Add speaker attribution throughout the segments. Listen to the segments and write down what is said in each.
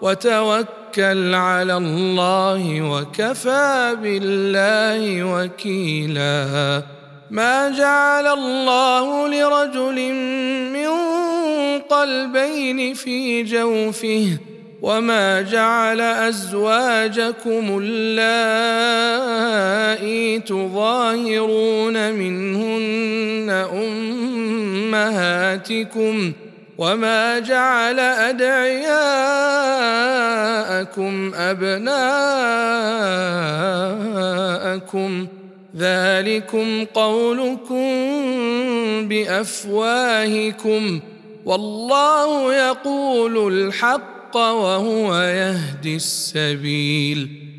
Speaker 1: وتوكل على الله وكفى بالله وكيلا. ما جعل الله لرجل من قلبين في جوفه وما جعل أزواجكم اللائي تظاهرون منهن أمهاتكم وما جعل ادعياءكم ابناءكم ذلكم قولكم بافواهكم والله يقول الحق وهو يهدي السبيل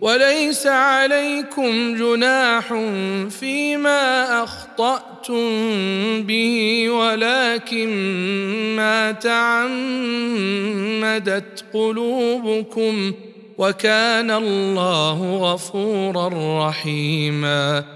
Speaker 1: وليس عليكم جناح فيما أخطأتم به ولكن ما تعمدت قلوبكم وكان الله غفورا رحيما.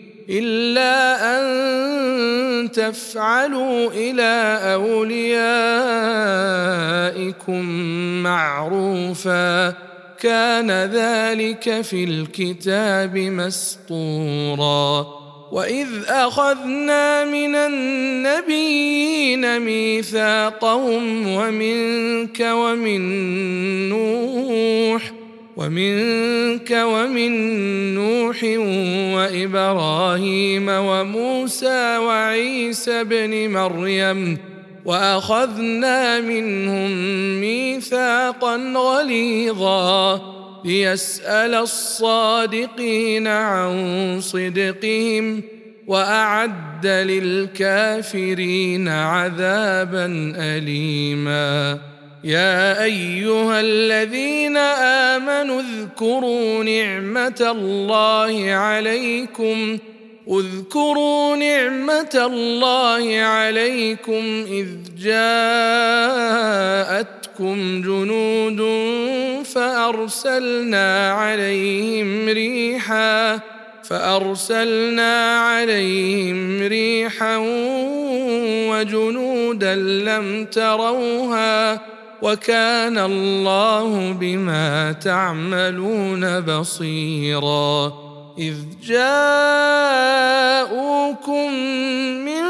Speaker 1: إلا أن تفعلوا إلى أوليائكم معروفا. كان ذلك في الكتاب مسطورا. وإذ أخذنا من النبيين ميثاقهم ومنك ومن نوح ومنك ومن نوح وإبراهيم وموسى وعيسى ابن مريم وأخذنا منهم ميثاقا غليظا ليسأل الصادقين عن صدقهم وأعد للكافرين عذابا أليما يا أيها الذين آمنوا اذكروا نعمة الله عليكم. اذكروا نعمة الله عليكم إذ جاءتكم جنود فأرسلنا عليهم ريحا فأرسلنا عليهم ريحا وجنودا لم تروها. وكان الله بما تعملون بصيرا. إذ جاءوكم من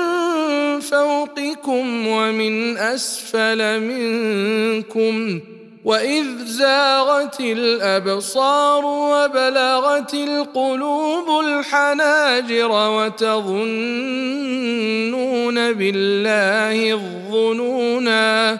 Speaker 1: فوقكم ومن أسفل منكم وإذ زاغت الأبصار وبلغت القلوب الحناجر وتظنون بالله الظنونا.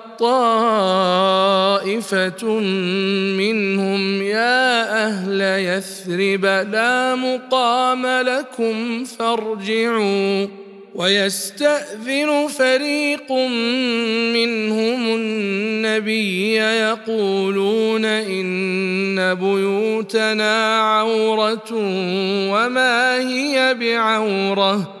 Speaker 1: طائفة منهم يا أهل يثرب لا مقام لكم فارجعوا. ويستأذن فريق منهم النبي يقولون إن بيوتنا عورة وما هي بعورة؟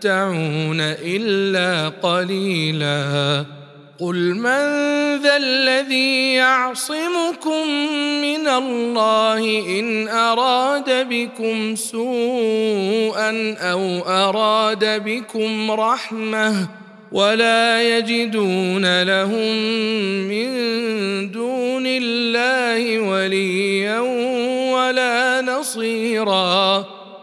Speaker 1: تمتعون إلا قليلا. قل من ذا الذي يعصمكم من الله إن أراد بكم سوءا أو أراد بكم رحمة ولا يجدون لهم من دون الله وليا ولا نصيرا.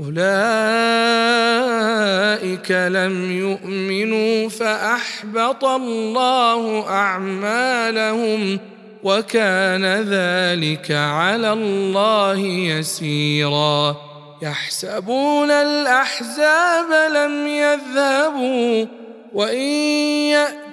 Speaker 1: أولئك لم يؤمنوا فأحبط الله أعمالهم وكان ذلك على الله يسيرا. يحسبون الأحزاب لم يذهبوا وإن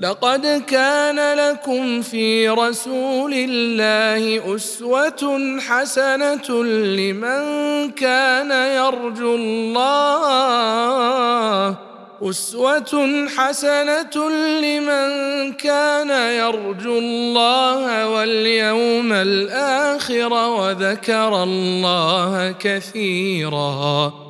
Speaker 1: لقد كان لكم في رسول الله أسوة حسنة لمن كان يرجو الله. أسوة حسنة لمن كان يرجو الله واليوم الآخر وذكر الله كثيرا.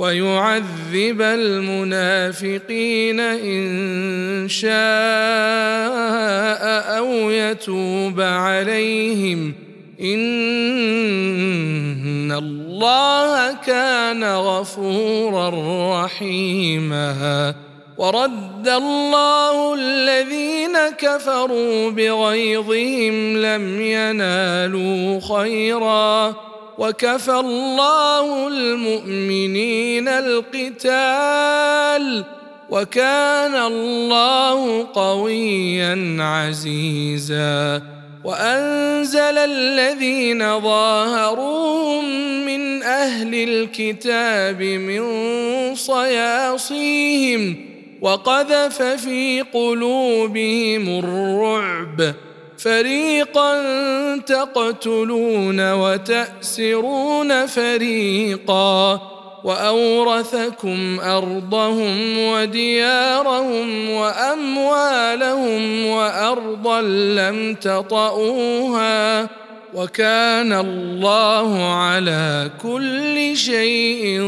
Speaker 1: ويعذب المنافقين إن شاء أو يتوب عليهم. إن الله كان غفورا رحيما. ورد الله الذين كفروا بغيظهم لم ينالوا خيرا. وكفى الله المؤمنين القتال وكان الله قويا عزيزا وأنزل الذين ظاهروهم من أهل الكتاب من صياصيهم وقذف في قلوبهم الرعب فريقا تقتلون وتأسرون فريقا وأورثكم أرضهم وديارهم وأموالهم وأرضا لم تطئوها وكان الله على كل شيء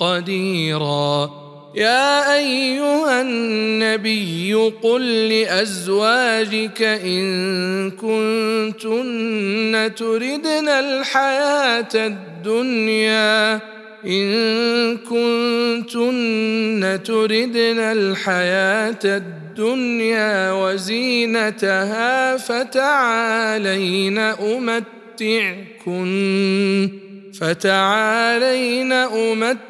Speaker 1: قديرا يا أيها النبي قل لأزواجك إن كنتن تردن الحياة الدنيا إن كنتن تردن الحياة الدنيا وزينتها فتعالين أمتعكن فتعالين أمتعكن.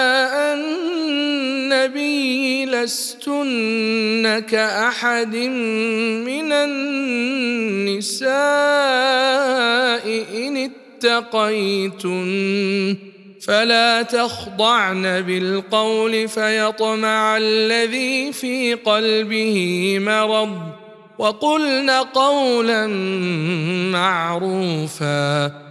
Speaker 1: لستن كاحد من النساء ان اتقيتن فلا تخضعن بالقول فيطمع الذي في قلبه مرض وقلن قولا معروفا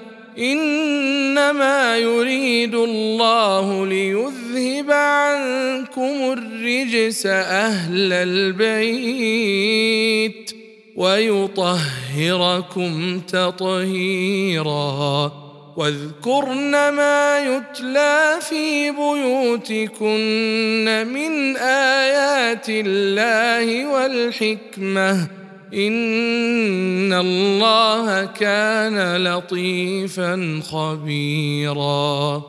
Speaker 1: إنما يريد الله ليذهب عنكم الرجس أهل البيت ويطهركم تطهيرا. واذكرن ما يتلى في بيوتكن من آيات الله والحكمة. ان الله كان لطيفا خبيرا.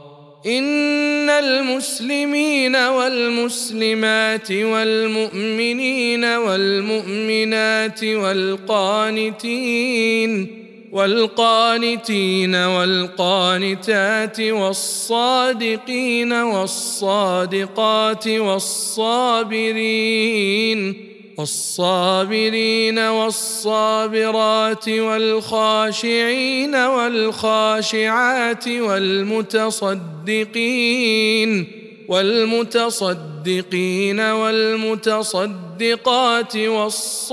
Speaker 1: ان المسلمين والمسلمات والمؤمنين والمؤمنات والقانتين والقانتين والقانتات والصادقين والصادقات والصابرين والصابرين والصابرات والخاشعين والخاشعات والمتصدقين والمتصدقين والمتصدقات والصائمين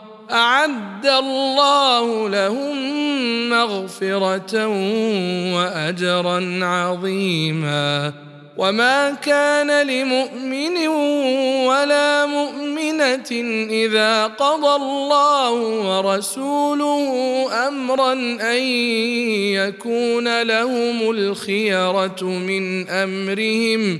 Speaker 1: أعد الله لهم مغفرة وأجرا عظيما. وما كان لمؤمن ولا مؤمنة إذا قضى الله ورسوله أمرا أن يكون لهم الخيرة من أمرهم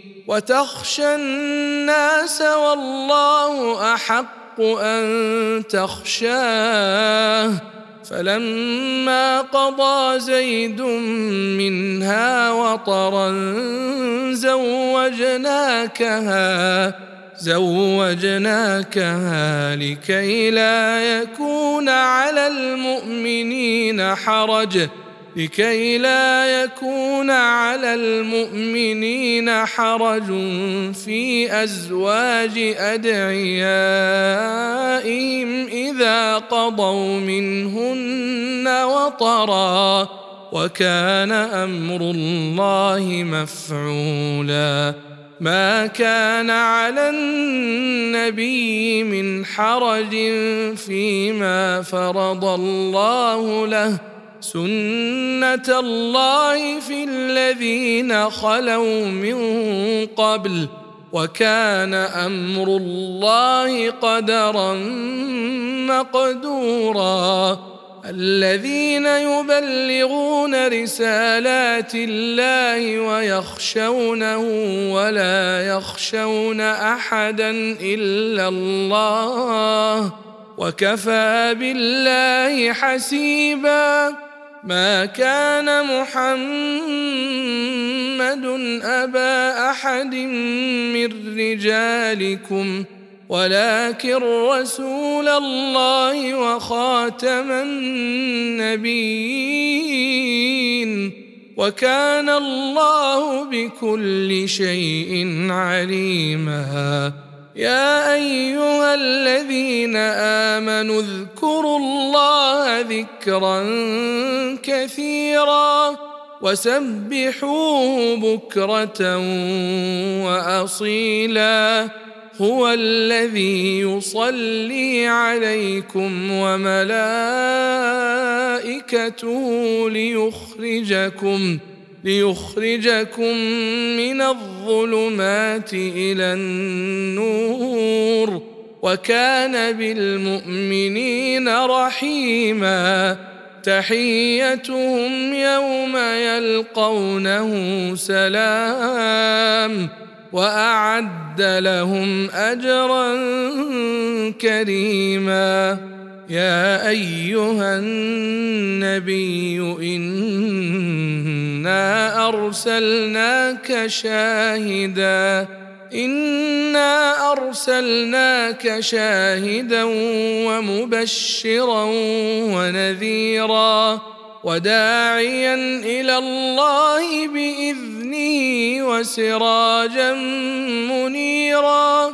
Speaker 1: وتخشى الناس والله أحق أن تخشاه. فلما قضى زيد منها وطرا زوجناكها زوجناكها لكي لا يكون على المؤمنين حرج. لكي لا يكون على المؤمنين حرج في أزواج أدعيائهم إذا قضوا منهن وطرا وكان أمر الله مفعولا. ما كان على النبي من حرج فيما فرض الله له سنه الله في الذين خلوا من قبل وكان أمر الله قدرا مقدورا الذين يبلغون رسالات الله ويخشونه ولا يخشون احدا الا الله وكفى بالله حسيبا ما كان محمد أبا أحد من رجالكم ولكن رسول الله وخاتم النبيين. وكان الله بكل شيء عليما. يا أيها الذين آمنوا اذكروا الله ذكرا كثيرا وسبحوه بكرة واصيلا هو الذي يصلي عليكم وملائكته ليخرجكم ليخرجكم من الظلمات إلى النور وكان بالمؤمنين رحيما تحيتهم يوم يلقونه سلام وأعد لهم أجرا كريما يا أيها النبي انا ارسلناك شاهدا انا ارسلناك شاهدا ومبشرا ونذيرا وداعيا إلى الله باذنه وسراجا منيرا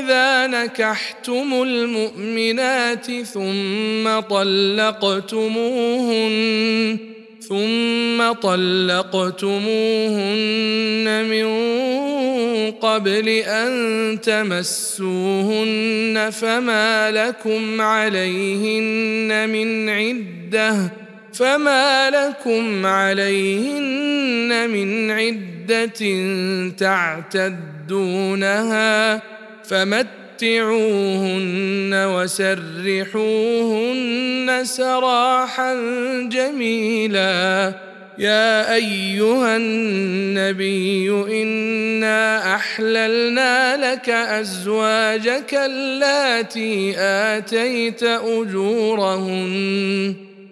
Speaker 1: اذا نكحتم المؤمنات ثم طلقتموهن ثم طلقتموهن من قبل ان تمسوهن فما لكم عليهن من عده فما لكم عليهن من عده تعتدونها فمتعوهن وسرحوهن سراحا جميلا. يا أيها النبي إنا أحللنا لك أزواجك اللاتي آتيت أجورهن.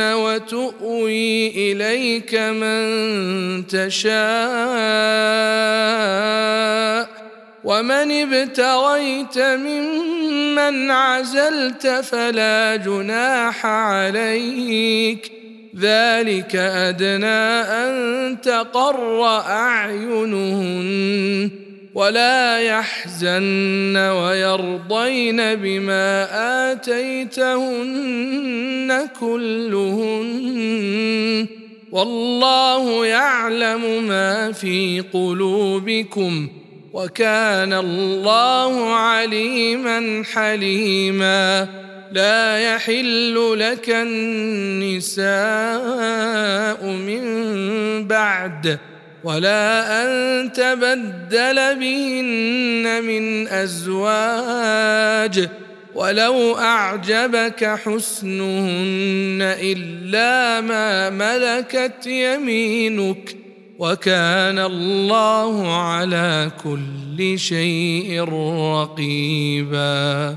Speaker 1: وتؤوي إليك من تشاء. ومن ابتغيت ممن عزلت فلا جناح عليك. ذلك أدنى أن تقر أعينهن. ولا يحزن ويرضين بما آتيتهن كلهن. والله يعلم ما في قلوبكم وكان الله عليما حليما. لا يحل لك النساء من بعد ولا أن تبدل بهن من أزواج ولو أعجبك حسنهن إلا ما ملكت يمينك وكان الله على كل شيء رقيبا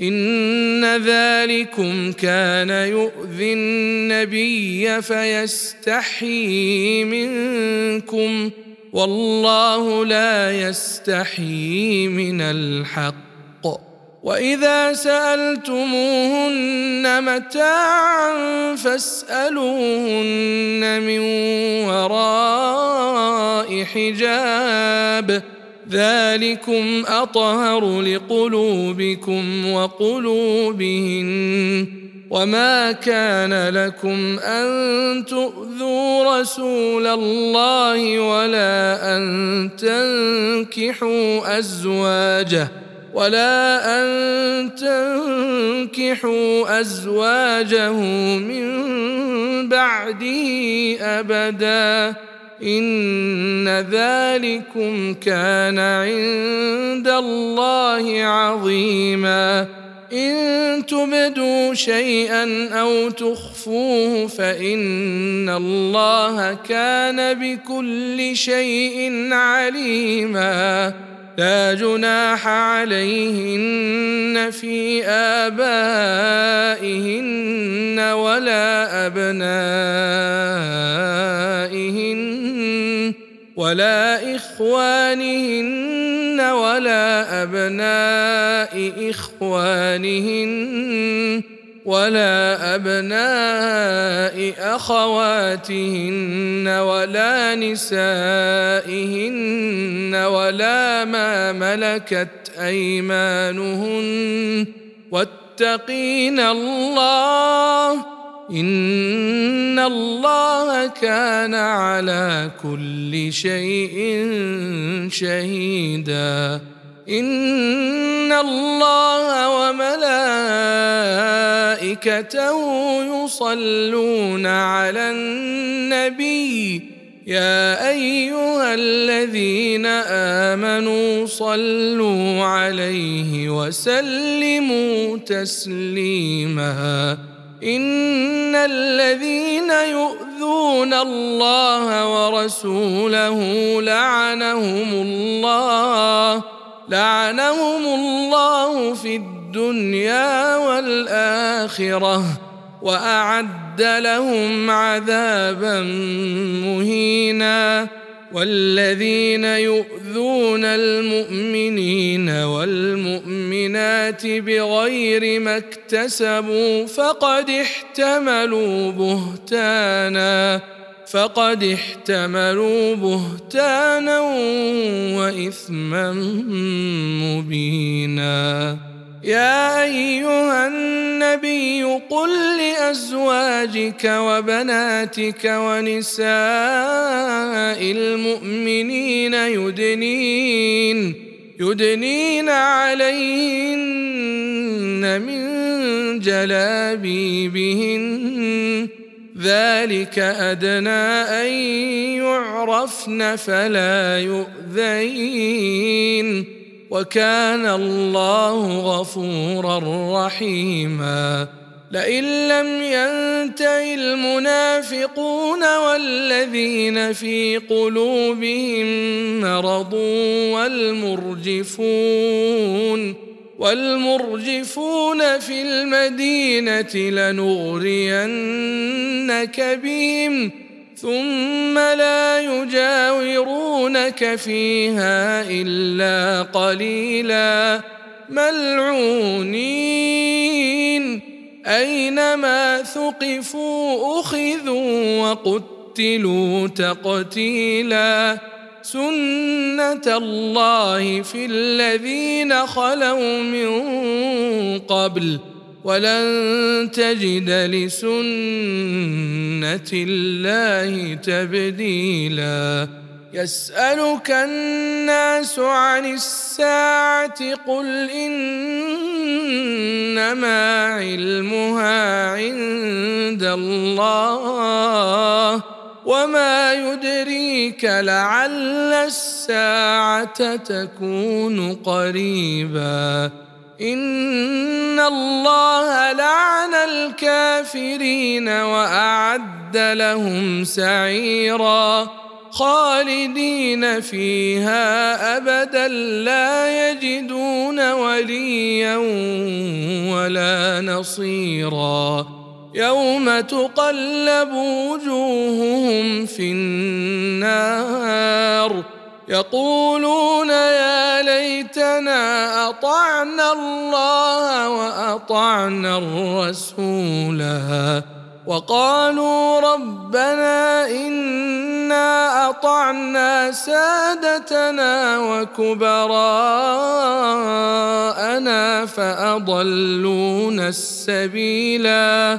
Speaker 1: إن ذلكم كان يؤذي النبي فيستحيي منكم والله لا يستحيي من الحق. وإذا سألتموهن متاعا فاسألوهن من وراء حجاب ذلكم أطهر لقلوبكم وقلوبهن وما كان لكم أن تؤذوا رسول الله ولا أن تنكحوا أزواجه ولا أن تنكحوا أزواجه من بعده أبدا إن ذلكم كان عند الله عظيما. إن تبدوا شيئا أو تخفوه فإن الله كان بكل شيء عليما. لا جناح عليهن في آبائهن ولا أبنائهن ولا إخوانهن ولا أبناء إخوانهن ولا أبناء أخواتهن ولا نسائهن ولا ما ملكت أيمانهن. المتقين الله إن الله كان على كل شيء شهيدا. إن الله وملائكته يصلون على النبي يا أيها الذين آمنوا صلوا عليه وسلموا تسليما. إن الذين يؤذون الله ورسوله لعنهم الله لعنهم الله في الدنيا والآخرة وأعد لهم عذابا مهينا والذين يؤذون المؤمنين والمؤمنات بغير ما اكتسبوا فقد احتملوا بهتانا فقد احتملوا بهتانا وإثما مبينا يا أيها النبي قل لأزواجك وبناتك ونساء المؤمنين يدنين يدنين عليهن من جلابيبهن. ذلك أدنى أن يعرفن فلا يؤذين. وكان الله غفورا رحيما. لئن لم ينته المنافقون والذين في قلوبهم مرض والمرجفون والمرجفون في المدينة لنغرينك بهم ثم لا يجاورونك فيها إلا قليلا. ملعونين. أينما ثقفوا أخذوا وقتلوا تقتيلا. سنة الله في الذين خلوا من قبل. ولن تجد لسنة الله تبديلا. يسألك الناس عن الساعة قل إنما علمها عند الله وما يدريك لعل الساعة تكون قريبا. ان الله لعن الكافرين واعد لهم سعيرا خالدين فيها ابدا لا يجدون وليا ولا نصيرا يوم تقلب وجوههم في النار يقولون يا ليتنا أطعنا الله وأطعنا الرسولا وقالوا ربنا إنا أطعنا سادتنا وكبراءنا فأضلونا السبيلا.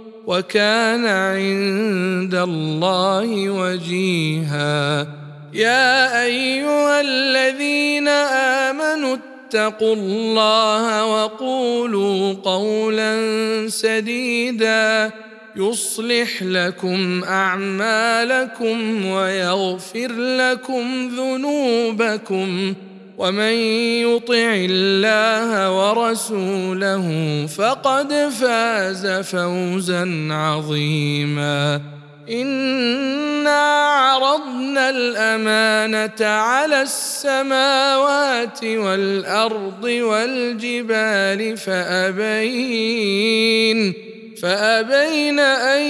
Speaker 1: وكان عند الله وجيها. يا أيها الذين آمنوا اتقوا الله وقولوا قولا سديدا. يصلح لكم أعمالكم ويغفر لكم ذنوبكم. ومن يطع الله ورسوله فقد فاز فوزا عظيما. إنا عرضنا الأمانة على السماوات والأرض والجبال فأبين فأبين أن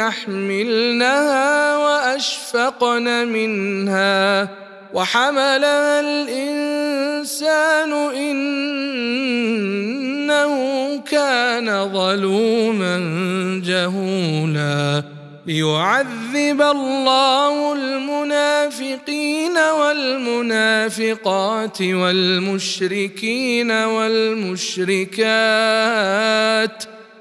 Speaker 1: يحملنها وأشفقن منها. وحملها الإنسان إنه كان ظلوما جهولا ليعذب الله المنافقين والمنافقات والمشركين والمشركات